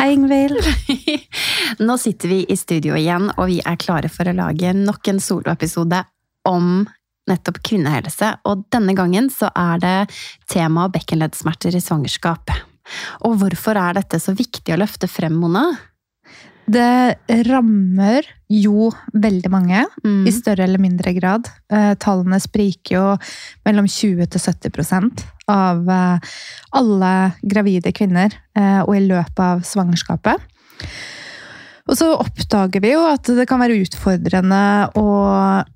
Hei, Ingvild. Nå sitter vi i studio igjen, og vi er klare for å lage nok en soloepisode om nettopp kvinnehelse. Og denne gangen så er det tema bekkenleddsmerter i svangerskap. Og hvorfor er dette så viktig å løfte frem, Mona? Det rammer jo veldig mange, Mm. i større eller mindre grad. Eh, Tallene spriker jo mellom 20 til 70 av eh, alle gravide kvinner, eh, og i løpet av svangerskapet. Og så oppdager vi jo at det kan være utfordrende å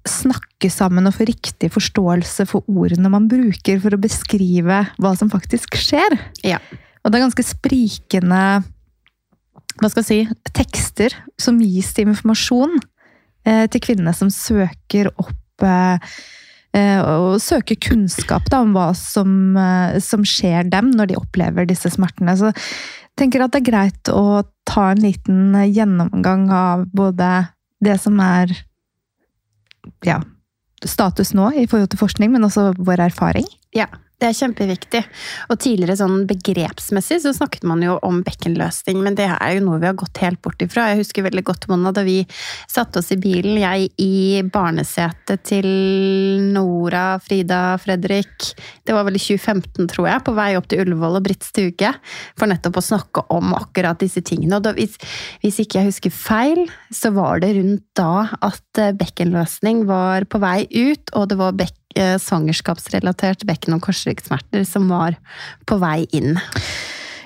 snakke sammen og få riktig forståelse for ordene man bruker for å beskrive hva som faktisk skjer. Ja. Og det er ganske sprikende hva skal jeg si, tekster som gis til informasjon eh, til kvinnene som søker opp eh, eh, og søke kunnskap da, om hva som, eh, som skjer dem når de opplever disse smertene. Så jeg tenker at det er greit å ta en liten gjennomgang av både det som er ja, status nå i forhold til forskning, men også vår erfaring. Ja, det er kjempeviktig. Og tidligere sånn begrepsmessig så snakket man jo om bekkenløsning, men det er jo noe vi har gått helt bort ifra. Jeg husker veldig godt, Mona, da vi satte oss i bilen, jeg i barnesetet til Nora, Frida, Fredrik. Det var vel i 2015, tror jeg, på vei opp til Ullevål og Britt Stuge, for nettopp å snakke om akkurat disse tingene. Og da, hvis, hvis ikke jeg husker feil, så var det rundt da at bekkenløsning var på vei ut, og det var bekk eh, svangerskapsrelatert bekken- og korsryggsmerter som var på vei inn.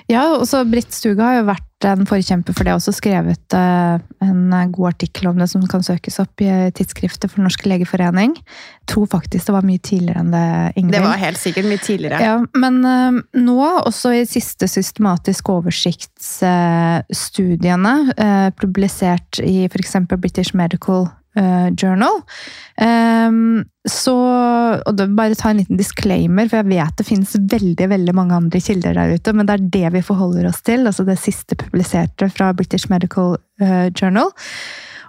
Ja, og så Britt Stuga har jo vært en forkjemper for det, og også skrevet eh, en god artikkel om det som kan søkes opp i tidsskriftet for Norsk legeforening. Jeg tror faktisk det var mye tidligere enn det, Ingrid. Det var helt sikkert mye tidligere. Ja, men eh, nå, også i siste systematisk oversiktsstudiene, eh, publisert i f.eks. British Medical eh, Journal, Um, så Og da bare ta en liten disclaimer, for jeg vet det finnes veldig veldig mange andre kilder der ute, men det er det vi forholder oss til, altså det siste publiserte fra British Medical uh, Journal.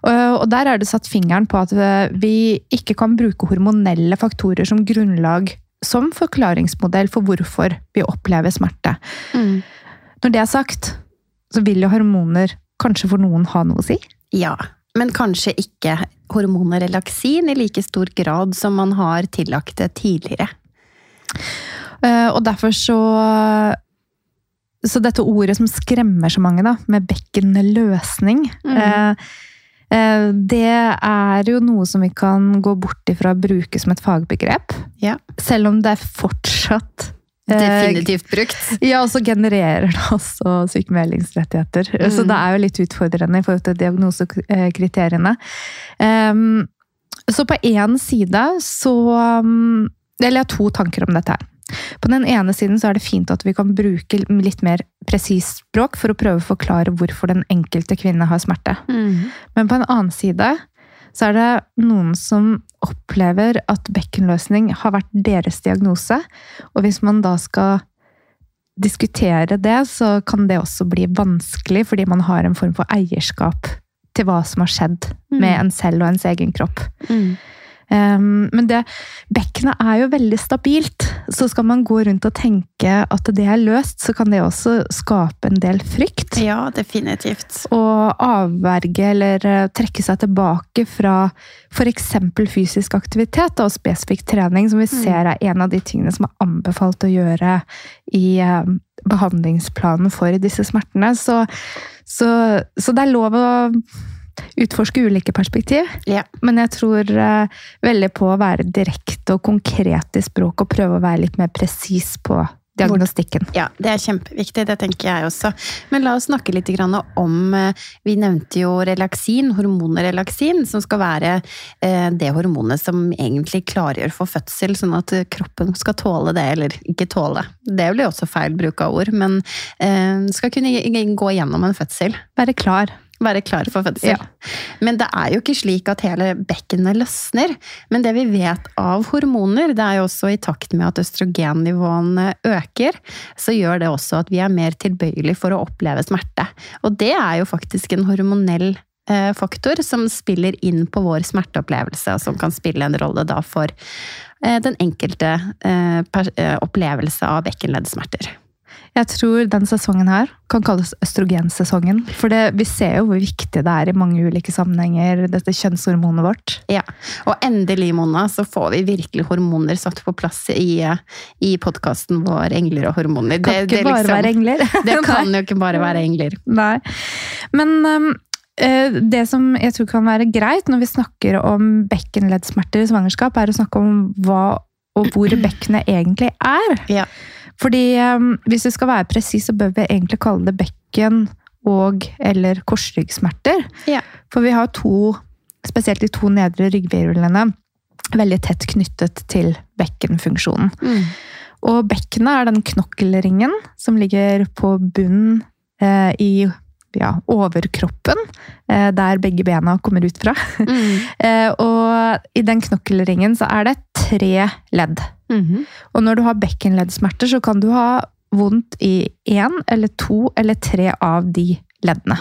Og og der er det satt fingeren på at eh, vi ikke kan bruke hormonelle faktorer som grunnlag som forklaringsmodell for hvorfor vi opplever smerte. Mm. Når det er sagt, så vil jo hormoner kanskje for noen ha noe å si. Ja, men kanskje ikke hormonet relaksin i like stor grad som man har tillagt det tidligere. Eh, Og derfor så Så dette ordet som skremmer så mange, da, med bekkenløsning Mm. eh, eh, Det er jo noe som vi kan gå bort ifra å bruke som et fagbegrep. Ja. Selv om det er fortsatt Definitivt brukt. Ja, og så genererer det også sykemeldingsrettigheter. Så Mm. det er jo litt utfordrende i forhold til diagnosekriteriene. Um, så på én side så um, Eller jeg har to tanker om dette her. På den ene siden så er det fint at vi kan bruke litt mer presist språk for å prøve å forklare hvorfor den enkelte kvinne har smerte. Mm. Men på en annen side så er det noen som opplever at bekkenløsning har vært deres diagnose. Og hvis man da skal diskutere det, så kan det også bli vanskelig, fordi man har en form for eierskap til hva som har skjedd med en selv og ens egen kropp. Mm. Um, men det, bekkenet er jo veldig stabilt, så skal man gå rundt og tenke at det er løst, så kan det også skape en del frykt. Ja, definitivt. Og avverge eller eh, trekke seg tilbake fra f.eks. fysisk aktivitet og spesifikk trening, som vi ser er en av de tingene som er anbefalt å gjøre i eh, behandlingsplanen for disse smertene. Så, så, så det er lov å utforske ulike perspektiv. Ja. Men jeg tror uh, veldig på å være direkte og konkret i språk og prøve å være litt mer presis på diagnostikken. Ja, det er kjempeviktig, det tenker jeg også. Men la oss snakke litt grann om eh, Vi nevnte jo relaksin, hormonet relaksin, som skal være eh, det hormonet som egentlig klargjør for fødsel, sånn at kroppen skal tåle det, eller ikke tåle. Det blir også feil bruk av ord, men skal kunne gå gjennom en fødsel. Være klar. Være klar for fødsel. Ja. Men det er jo ikke slik at hele bekkenet løsner. Men det vi vet av hormoner, det er jo også i takt med at østrogennivåene øker, så gjør det også at vi er mer tilbøyelig for å oppleve smerte. Og det er jo faktisk en hormonell eh, faktor som spiller inn på vår smerteopplevelse, og som kan spille en rolle da for eh, den enkelte eh, opplevelse av bekkenleddsmerter. Jeg tror den sesongen her kan kalles østrogensesongen. For det, vi ser jo hvor viktig det er i mange ulike sammenhenger, dette kjønnshormonet vårt. Ja, og endelig, Mona, så får vi virkelig hormoner satt på plass i, i podkasten vår 'Engler og hormoner'. Det Kan ikke bare være engler. Det kan jo ikke bare være engler. Nei. Men um, eh, det som jeg tror kan være greit når vi snakker om bekkenleddsmerter i svangerskap, er å snakke om hva og hvor bekkenet egentlig er. Ja. Fordi um, hvis vi skal være presis, så bør vi egentlig kalle det bekken og eller korsryggsmerter. Ja. For vi har to, spesielt de to nedre ryggvirvlene, veldig tett knyttet til bekkenfunksjonen. Mm. Og bekkenet er den knokkelringen som ligger på bunnen eh, i ja, overkroppen, eh, der begge bena kommer ut fra. Mm. Eh, og i den knokkelringen så er det tre ledd. Mhm. Og når du har bekkenleddsmerter, så kan du ha vondt i én eller to eller tre av de leddene.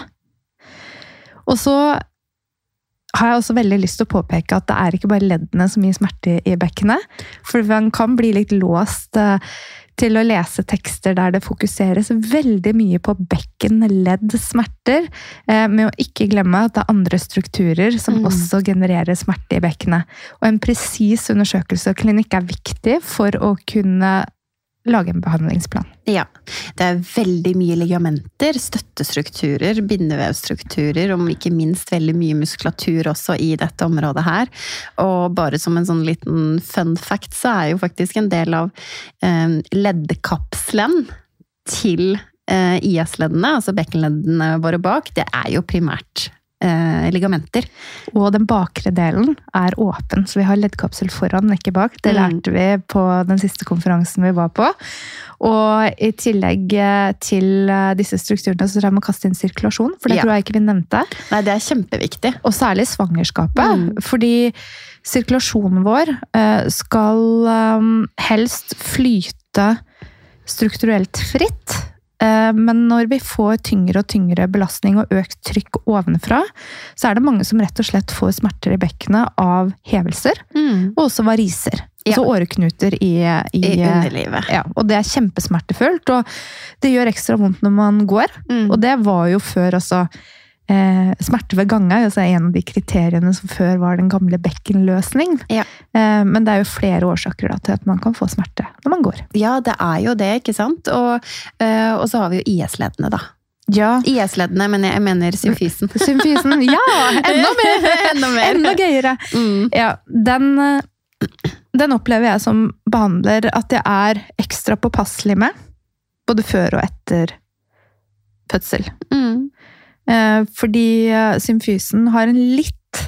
Og så har jeg også veldig lyst til å påpeke at det er ikke bare leddene som gir smerte i bekkenet. For man kan bli litt låst eh, til å lese tekster der det fokuseres veldig mye på bekkenleddsmerter, smerter, med å ikke glemme at det er andre strukturer som Mm. også genererer smerte i bekkenet. Og en presis undersøkelse og klinikk er viktig for å kunne lage en behandlingsplan. Ja. Det er veldig mye ligamenter, støttestrukturer, bindevevstrukturer, og ikke minst veldig mye muskulatur også i dette området her. Og bare som en sånn liten fun fact, så er jo faktisk en del av eh, leddkapselen til eh, IS-leddene, altså bekkenleddene våre bak, det er jo primært eh, ligamenter. Og den bakre delen er åpen, så vi har leddkapsel foran, ikke bak. Det Mm. lærte vi på den siste konferansen vi var på. Og i tillegg eh, til eh, disse strukturene så tror jeg må kaste inn sirkulasjon, for det Ja. tror jeg ikke vi nevnte. Nei, det er kjempeviktig. Og særlig svangerskapet. Mm. Fordi sirkulasjonen vår eh, skal helst flyte strukturelt fritt. Eh, Men når vi får tyngre og tyngre belastning og økt trykk ovenfra, så er det mange som rett og slett får smerter i bekkenet av hevelser, Mm. og også variser. Ja. Altså åreknuter i, i, I underlivet. ja, Og det er kjempesmertefullt, og det gjør ekstra vondt når man går. Mm. Og det var jo før altså eh, Smerte ved gange er jo en av de kriteriene som før var den gamle bekkenløsning. Ja. Eh, men det er jo flere årsaker da, til at man kan få smerte når man går. Ja, det er jo det, ikke sant? Og, eh, og så har vi jo IS-leddene, da. Ja. IS-leddene, men jeg mener symfysen. Symfysen. Ja! Enda mer! Enda mer. Enda gøyere! Mm. Ja, den, eh, den opplever jeg som behandler at jeg er ekstra påpasselig med. Både før og etter fødsel. Mm. Eh, fordi eh, symfysen har en litt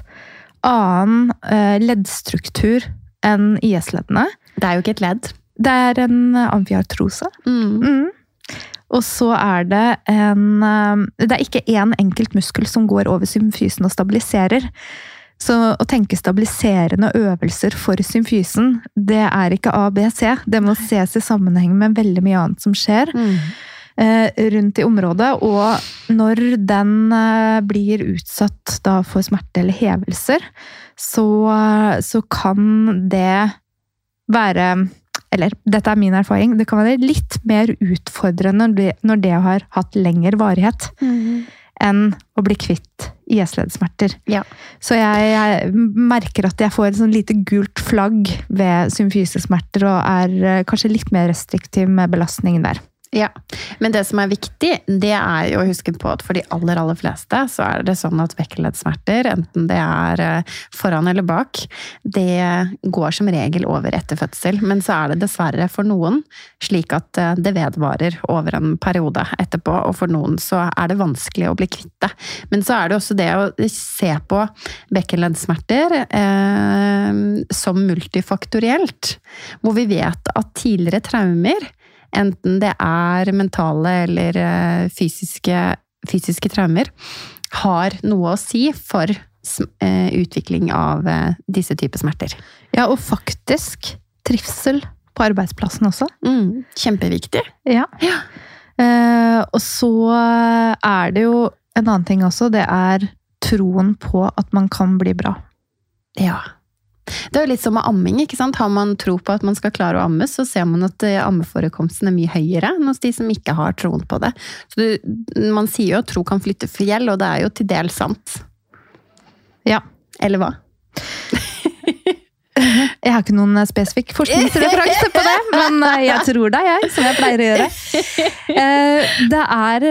annen eh, leddstruktur enn IS-leddene. Det er jo ikke et ledd. Det er en amfiartrose. Mm. Mm. Og så er det en Det er ikke én enkelt muskel som går over symfysen og stabiliserer. Så å tenke stabiliserende øvelser for symfysen, det er ikke ABC. Det må ses i sammenheng med veldig mye annet som skjer Mm. Eh, rundt i området. Og når den eh, blir utsatt for smerte eller hevelser, så, så kan det være Eller dette er min erfaring. Det kan være litt mer utfordrende når det, når det har hatt lengre varighet Mm. enn å bli kvitt IS-leddsmerter. Ja. Så jeg, jeg merker at jeg får et sånn lite gult flagg ved symfysesmerter, og er eh, kanskje litt mer restriktiv med belastningen der. Ja, Men det som er viktig, det er jo å huske på at for de aller aller fleste så er det sånn at bekkenleddsmerter, enten det er eh, foran eller bak, det går som regel over etter fødsel. Men så er det dessverre for noen slik at eh, det vedvarer over en periode etterpå, og for noen så er det vanskelig å bli kvitt det. Men så er det også det å se på bekkenleddsmerter eh, som multifaktorielt, hvor vi vet at tidligere traumer enten det er mentale eller eh, fysiske, fysiske traumer, har noe å si for eh, utvikling av eh, disse typer smerter. Ja, og faktisk trivsel på arbeidsplassen også. Mm, kjempeviktig. Ja. ja. Eh, og så er det jo en annen ting også. Det er troen på at man kan bli bra. Ja. Det er jo litt som med amming. ikke sant? Har man tro på at man skal klare å amme, så ser man at eh, ammeforekomsten er mye høyere enn hos de som ikke har troen på det. Så du, Man sier jo at tro kan flytte fjell, og det er jo til dels sant. Ja. Eller hva? Jeg har ikke noen spesifikk forskningsreferanse på det, men eh, jeg tror deg, jeg, som jeg pleier å gjøre. Eh, det er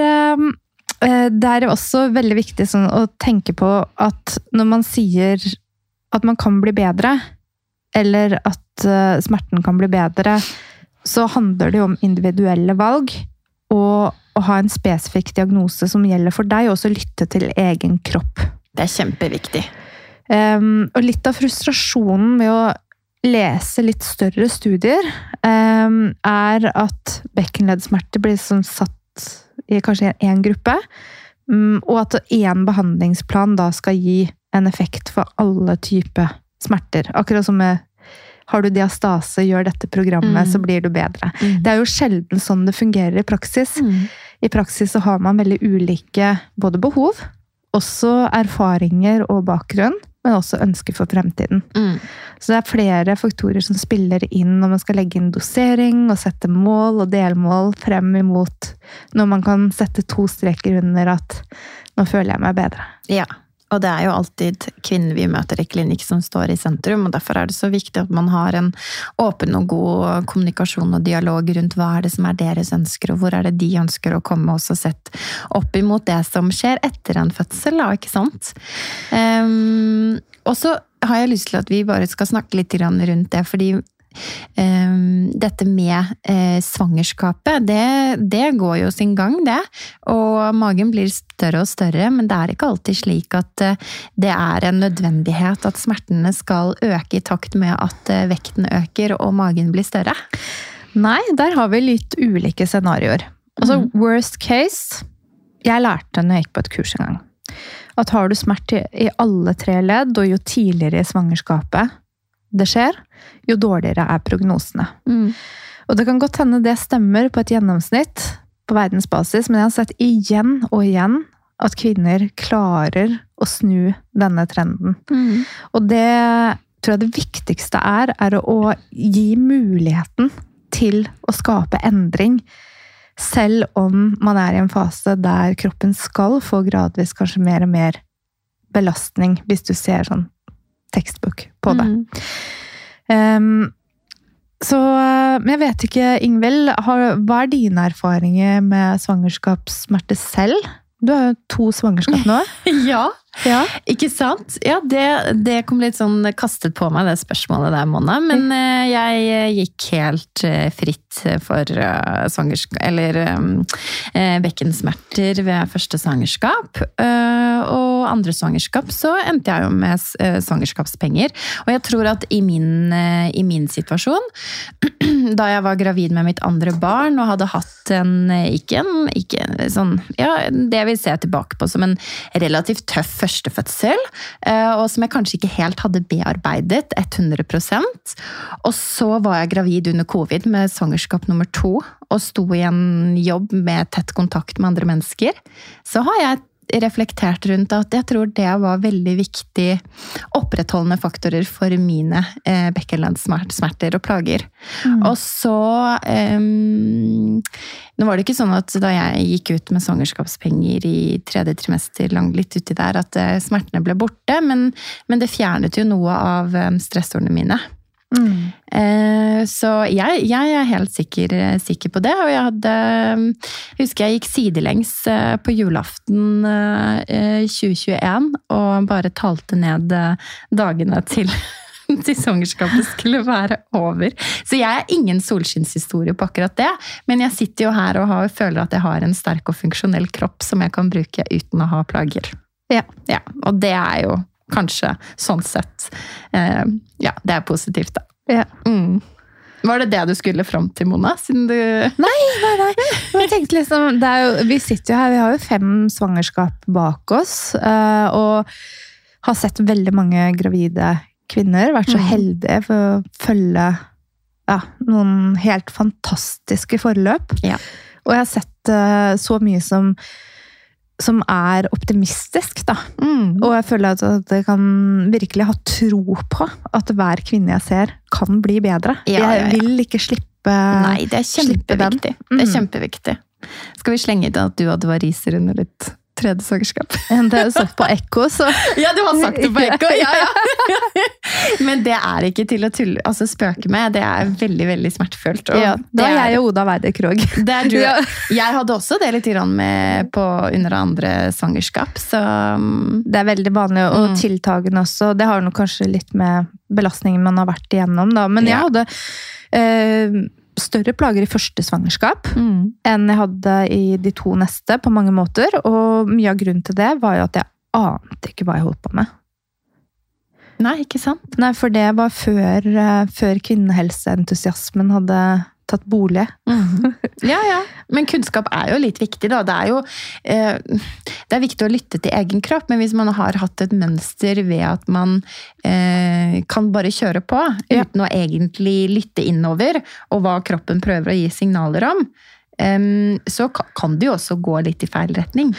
det er også veldig viktig sånn å tenke på at når man sier at man kan bli bedre, eller at uh, smerten kan bli bedre, så handler det jo om individuelle valg. Og å ha en spesifikk diagnose som gjelder for deg, og også lytte til egen kropp. Det er kjempeviktig. Um, og litt av frustrasjonen med å lese litt større studier, um, er at bekkenleddsmerter blir sånn satt i kanskje én gruppe, um, og at én behandlingsplan da skal gi en effekt for alle typer smerter. Akkurat som med har du diastase, gjør dette programmet, mm. så blir du bedre. Mm. Det er jo sjelden sånn det fungerer i praksis. Mm. I praksis så har man veldig ulike både behov, også erfaringer og bakgrunn, men også ønsker for fremtiden. Mm. Så det er flere faktorer som spiller inn når man skal legge inn dosering og sette mål og delmål frem imot når man kan sette to streker under at 'nå føler jeg meg bedre'. Ja, og det er jo alltid kvinner vi møter i klinikk som står i sentrum, og derfor er det så viktig at man har en åpen og god kommunikasjon og dialog rundt hva er det som er deres ønsker, og hvor er det de ønsker å komme, også sett opp imot det som skjer etter en fødsel, da, ikke sant? Um, og så har jeg lyst til at vi bare skal snakke litt rundt det, fordi dette med eh, svangerskapet, det, det, går jo sin gang, det. Og magen blir større og større, men det er ikke alltid slik at eh, det er en nødvendighet at smertene skal øke i takt med at eh, vekten øker og magen blir større. Nei, der har vi litt ulike scenarioer. Altså, mm. worst case Jeg lærte når jeg gikk på et kurs en gang, at har du smerte i alle tre ledd, og jo tidligere i svangerskapet det skjer, jo dårligere er prognosene. Mm. Og det kan godt hende det stemmer på et gjennomsnitt på verdensbasis, men jeg har sett igjen og igjen at kvinner klarer å snu denne trenden. Mm. Og det tror jeg det viktigste er, er å gi muligheten til å skape endring. Selv om man er i en fase der kroppen skal få gradvis kanskje mer og mer belastning, hvis du ser sånn tekstbok på det. Mm. Um, så Men jeg vet ikke, Ingvild, hva er dine erfaringer med svangerskapssmerte selv? Du har jo to svangerskap nå. ja. Ja. Ikke sant? Ja, det, det, kom litt sånn kastet på meg, det spørsmålet der, Mona. Men uh, jeg eh, gikk helt uh, fritt for uh, svangerskap Eller um, bekkensmerter ved første svangerskap. og andre svangerskap så endte jeg jo med svangerskapspenger. Og jeg tror at i min, i min situasjon, da jeg var gravid med mitt andre barn og hadde hatt en ikke en, ikke en sånn Ja, det vil se tilbake på som en relativt tøff første fødsel, eh, og som jeg kanskje ikke helt hadde bearbeidet 100% Og så var jeg gravid under covid med svangerskap nummer to, og sto i en jobb med tett kontakt med andre mennesker. Så har jeg reflektert rundt at jeg tror det var veldig viktig opprettholdende faktorer for mine eh, bekkenlandssmerter og plager. Mm. Og så um, Nå var det ikke sånn at da jeg gikk ut med svangerskapspenger i tredje trimester, langt litt uti der, at eh, smertene ble borte, men, men, det fjernet jo noe av stressordene mine. Mm. Eh, så jeg, jeg er helt sikker, sikker på det. Og jeg hadde Jeg husker jeg gikk sidelengs eh, på julaften eh, 2021 og bare talte ned eh, dagene til til svangerskapet skulle være over. Så jeg er ingen solskinnshistorie på akkurat det, men jeg sitter jo her og har, føler at jeg har en sterk og funksjonell kropp som jeg kan bruke uten å ha plager. Ja. ja og det er jo kanskje sånn sett eh, Ja, det er positivt, da. Ja. Mm. Var det det du skulle fram til, Mona? Siden du Nei, nei, nei. Men jeg tenkte liksom, det jo, vi sitter jo her, vi har jo fem svangerskap bak oss. eh, Og har sett veldig mange gravide kvinner. Vært så Mhm. heldige for å følge ja, noen helt fantastiske forløp. Ja. Og jeg har sett eh, så mye som, som er optimistisk, da. mm. Og jeg føler at jeg kan virkelig ha tro på at hver kvinne jeg ser, kan bli bedre. Ja, ja, ja. Jeg vil ikke slippe Nei, det er kjempeviktig. Mm. Det er Mm. kjempeviktig. Skal vi slenge ut at du hadde variser under ditt tredje svangerskap? Det er sagt på ekko, så Ja, du har sagt det på ekko! Ja, ja. Men det er ikke til å tulle, altså spøke med. Det er veldig, veldig smertefullt. ja, det Da er jeg og Oda Weide Krogh. Det er du. Ja. Jeg hadde også det litt med på under andre svangerskap, så mm, Det er veldig vanlig, og Mm. tiltagende også. Det har nok kanskje litt med belastningen man har vært igjennom, da. Men jeg hadde eh, større plager i første svangerskap mm. enn jeg hadde i de to neste, på mange måter. Og mye av grunnen til det var jo at jeg ante ikke hva jeg holdt på med. Nei, ikke sant? Nei, for det var før, eh, før kvinnehelseentusiasmen hadde tatt bolig. Ja, ja. Men kunnskap er jo litt viktig, da. Det er jo eh, det er viktig å lytte til egen kropp, men hvis man har hatt et mønster ved at man eh, kan bare kjøre på Ja. uten å egentlig lytte innover, og hva kroppen prøver å gi signaler om, så kan det jo også gå litt i feil retning.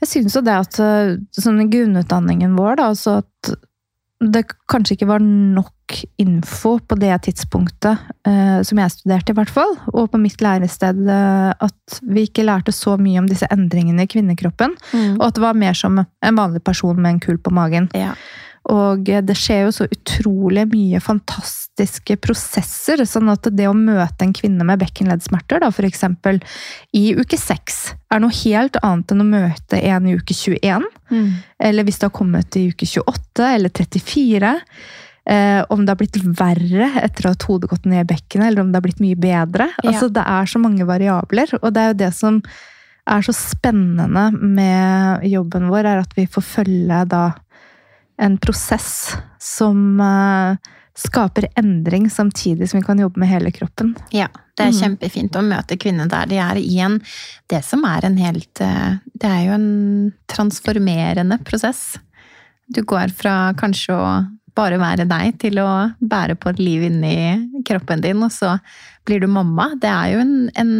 Jeg syns jo det at eh, sånn i grunnutdanningen vår, da, altså at det kanskje ikke var nok info på det tidspunktet eh, som jeg studerte, i hvert fall, og på mitt lærested, eh, at vi ikke lærte så mye om disse endringene i kvinnekroppen, og at det var mer som en vanlig person med en kul på magen. Ja. Og det skjer jo så utrolig mye fantastiske prosesser, sånn at det å møte en kvinne med bekkenleddsmerter, da, eksempel i uke 6, er noe helt annet enn å møte en i uke 21, Mm. eller hvis det har kommet i uke 28 eller 34. Eh, om det har blitt verre etter at hodet gått ned i bekkenet, eller om det har blitt mye bedre. Ja. Altså, det er så mange variabler, og det er jo det som er så spennende med jobben vår, er at vi får følge da en prosess som eh, skaper endring, samtidig som vi kan jobbe med hele kroppen. Ja, det er Mhm. kjempefint å møte kvinner der de er i en Det som er en helt eh, Det er jo en transformerende prosess. Du går fra kanskje å bare være deg til å bære på et liv inni kroppen din, og så blir du mamma. Det er jo en, en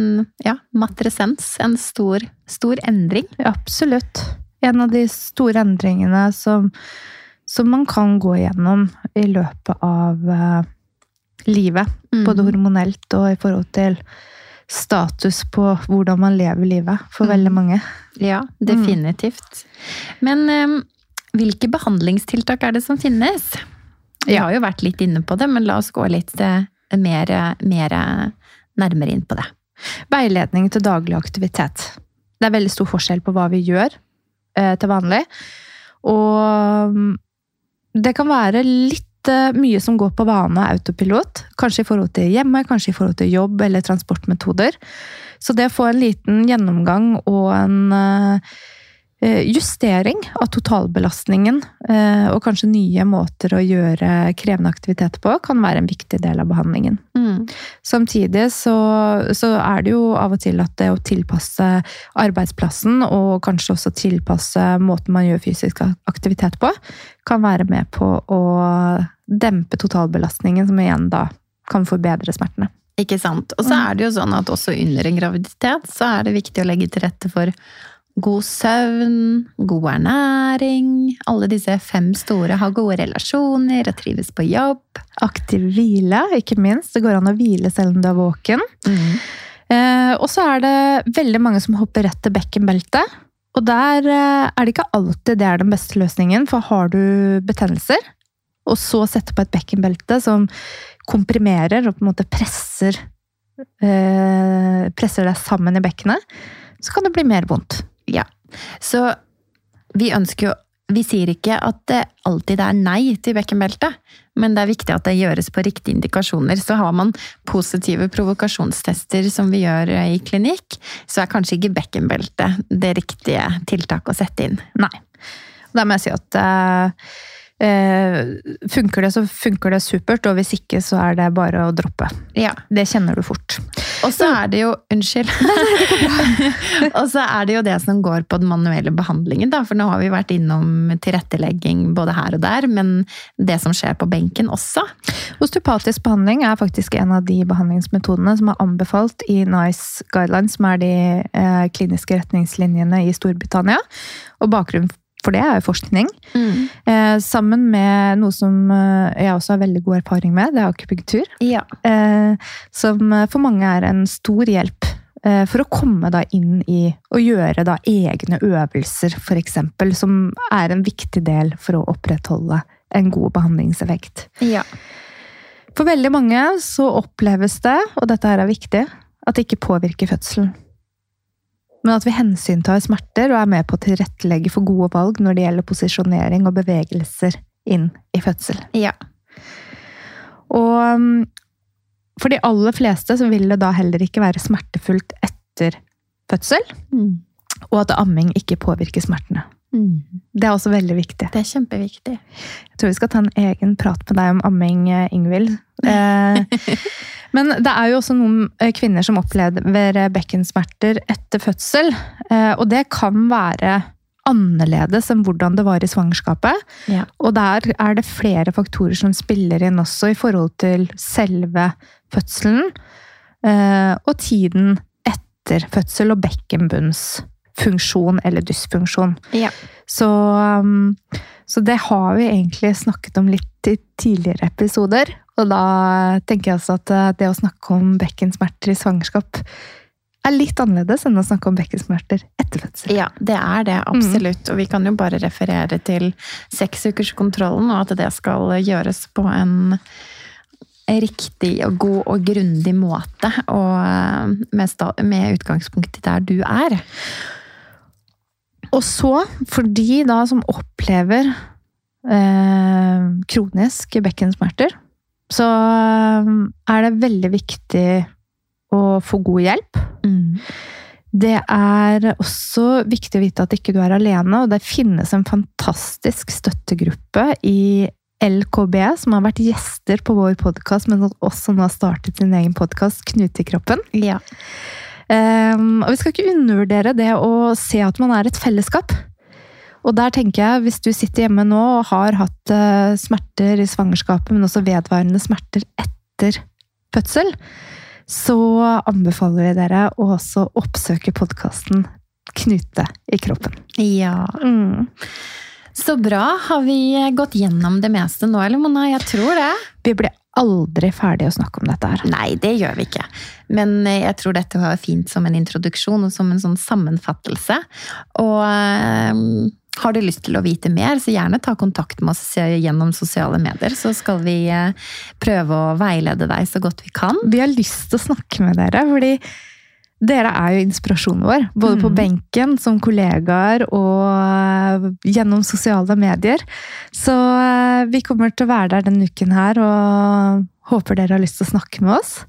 ja, matresens. En stor, stor endring. Absolutt. En av de store endringene som, som man kan gå gjennom i løpet av uh, livet. Mm. Både hormonelt og i forhold til status på hvordan man lever livet for Mm. veldig mange. Ja, definitivt. Men um, hvilke behandlingstiltak er det som finnes? Vi Ja. har jo vært litt inne på det, men la oss gå litt uh, mer, mer nærmere inn på det. Veiledning til daglig aktivitet. Det er veldig stor forskjell på hva vi gjør til vanlig. Og mm, det kan være litt eh, mye som går på vane og autopilot. Kanskje i forhold til hjemme, kanskje i forhold til jobb eller transportmetoder. Så det å få en liten gjennomgang og en eh, justering av totalbelastningen, eh, og kanskje nye måter å gjøre krevende aktiviteter på, kan være en viktig del av behandlingen. Samtidig så, så er det jo av og til at det å tilpasse arbeidsplassen, og kanskje også tilpasse måten man gjør fysisk aktivitet på, kan være med på å dempe totalbelastningen, som igjen da kan forbedre smertene. Ikke sant? Og så Mm. er det jo sånn at også under en graviditet så er det viktig å legge til rette for god søvn, god ernæring, alle disse fem store, har gode relasjoner og trives på jobb. Aktiv hvile, ikke minst. Det går an å hvile selv om du er våken. Eh, og så er det veldig mange som hopper rett til bekkenbeltet. Og der eh, er det ikke alltid det er den beste løsningen, for har du betennelser, og så sette på et bekkenbelte som komprimerer og på en måte presser eh, presser deg sammen i bekkenet, så kan det bli mer vondt. Ja. Så vi ønsker jo Vi sier ikke at det alltid er nei til bekkenbelte, men det er viktig at det gjøres på riktige indikasjoner. Så har man positive provokasjonstester som vi gjør i klinikk, så er kanskje ikke bekkenbelte det riktige tiltaket å sette inn. Nei. Da må jeg si at eh, funker det, så funker det supert, og hvis ikke, så er det bare å droppe. Ja. Det kjenner du fort. Og så er det jo Unnskyld. og så er det jo det som går på den manuelle behandlingen, da. For nå har vi vært innom tilrettelegging både her og der, men det som skjer på benken også. Osteopatisk behandling er faktisk en av de behandlingsmetodene som er anbefalt i NICE Guidelines, som er de eh, kliniske retningslinjene i Storbritannia. Og bakgrunnen for det er jo forskning. Eh, sammen med noe som eh, jeg også har veldig god erfaring med, det er akupunktur. Ja. Eh, som for mange er en stor hjelp eh, for å komme da inn i å gjøre da egne øvelser, f.eks., som er en viktig del for å opprettholde en god behandlingseffekt. ja. For veldig mange så oppleves det, og dette her er viktig, at det ikke påvirker fødselen. Men at vi hensyntar smerter og er med på å tilrettelegge for gode valg når det gjelder posisjonering og bevegelser inn i fødsel. Ja. Og um, for de aller fleste så vil det da heller ikke være smertefullt etter fødsel, Mm. og at amming ikke påvirker smertene. Mm. Det er også veldig viktig. Det er kjempeviktig. Jeg tror vi skal ta en egen prat med deg om amming, eh, Ingvild. Eh, men det er jo også noen eh, kvinner som opplever bekkensmerter etter fødsel. Eh, og det kan være annerledes enn hvordan det var i svangerskapet. Ja. Og der er det flere faktorer som spiller inn også i forhold til selve fødselen. eh, og tiden etter fødsel og bekkenbunns funksjon eller dysfunksjon. Ja. Så, um, så det har vi egentlig snakket om litt i tidligere episoder. Og da tenker jeg altså at eh, det å snakke om bekkensmerter i svangerskap er litt annerledes enn å snakke om bekkensmerter etter fødsel. Ja, det er det, absolutt. Og vi kan jo bare referere til seksukerskontrollen, og at det skal gjøres på en riktig og god og grundig måte, og eh, med, med utgangspunkt i der du er. Og så, for de da som opplever eh, kroniske bekkensmerter, så eh, er det veldig viktig å få god hjelp. Det er også viktig å vite at ikke du er alene, og det finnes en fantastisk støttegruppe i LKB, som har vært gjester på vår podkast, men også nå har startet sin egen podkast, Knutekroppen. Ja. Um, og vi skal ikke undervurdere det å se at man er et fellesskap. Og der tenker jeg, hvis du sitter hjemme nå og har hatt uh, smerter i svangerskapet, men også vedvarende smerter etter fødsel, så anbefaler vi dere å også oppsøke podkasten Knute i kroppen. ja. Så bra. Har vi gått gjennom det meste nå, eller Mona? Jeg tror det. Vi blir aldri ferdig å snakke om dette her. Nei, det gjør vi ikke. Men eh, jeg tror dette var fint som en introduksjon og som en sånn sammenfattelse. Og eh, har du lyst til å vite mer, så gjerne ta kontakt med oss gjennom sosiale medier. Så skal vi eh, prøve å veilede deg så godt vi kan. Vi har lyst til å snakke med dere, fordi dere er jo inspirasjonen vår. Både på Mm. benken, som kollegaer og gjennom sosiale medier. Så eh, vi kommer til å være der denne uken her og håper dere har lyst til å snakke med oss.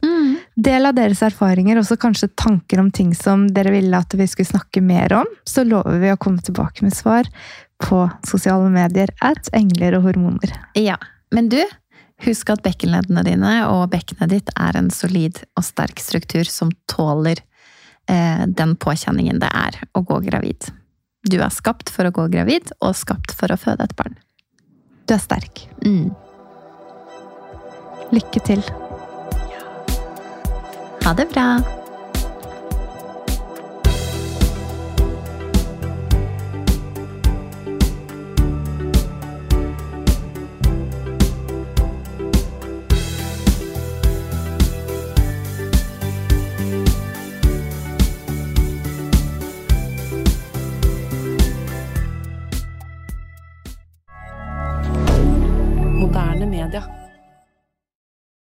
Del av deres erfaringer, også kanskje tanker om ting som dere ville at vi skulle snakke mer om. Så lover vi å komme tilbake med svar på sosiale medier at engler og hormoner. Ja. Men du, husk at bekkenleddene dine og bekkenet ditt er en solid og sterk struktur som tåler eh, den påkjenningen det er å gå gravid. Du er skapt for å gå gravid, og skapt for å føde et barn. Du er sterk. Mm. Lykke til. Ha det bra!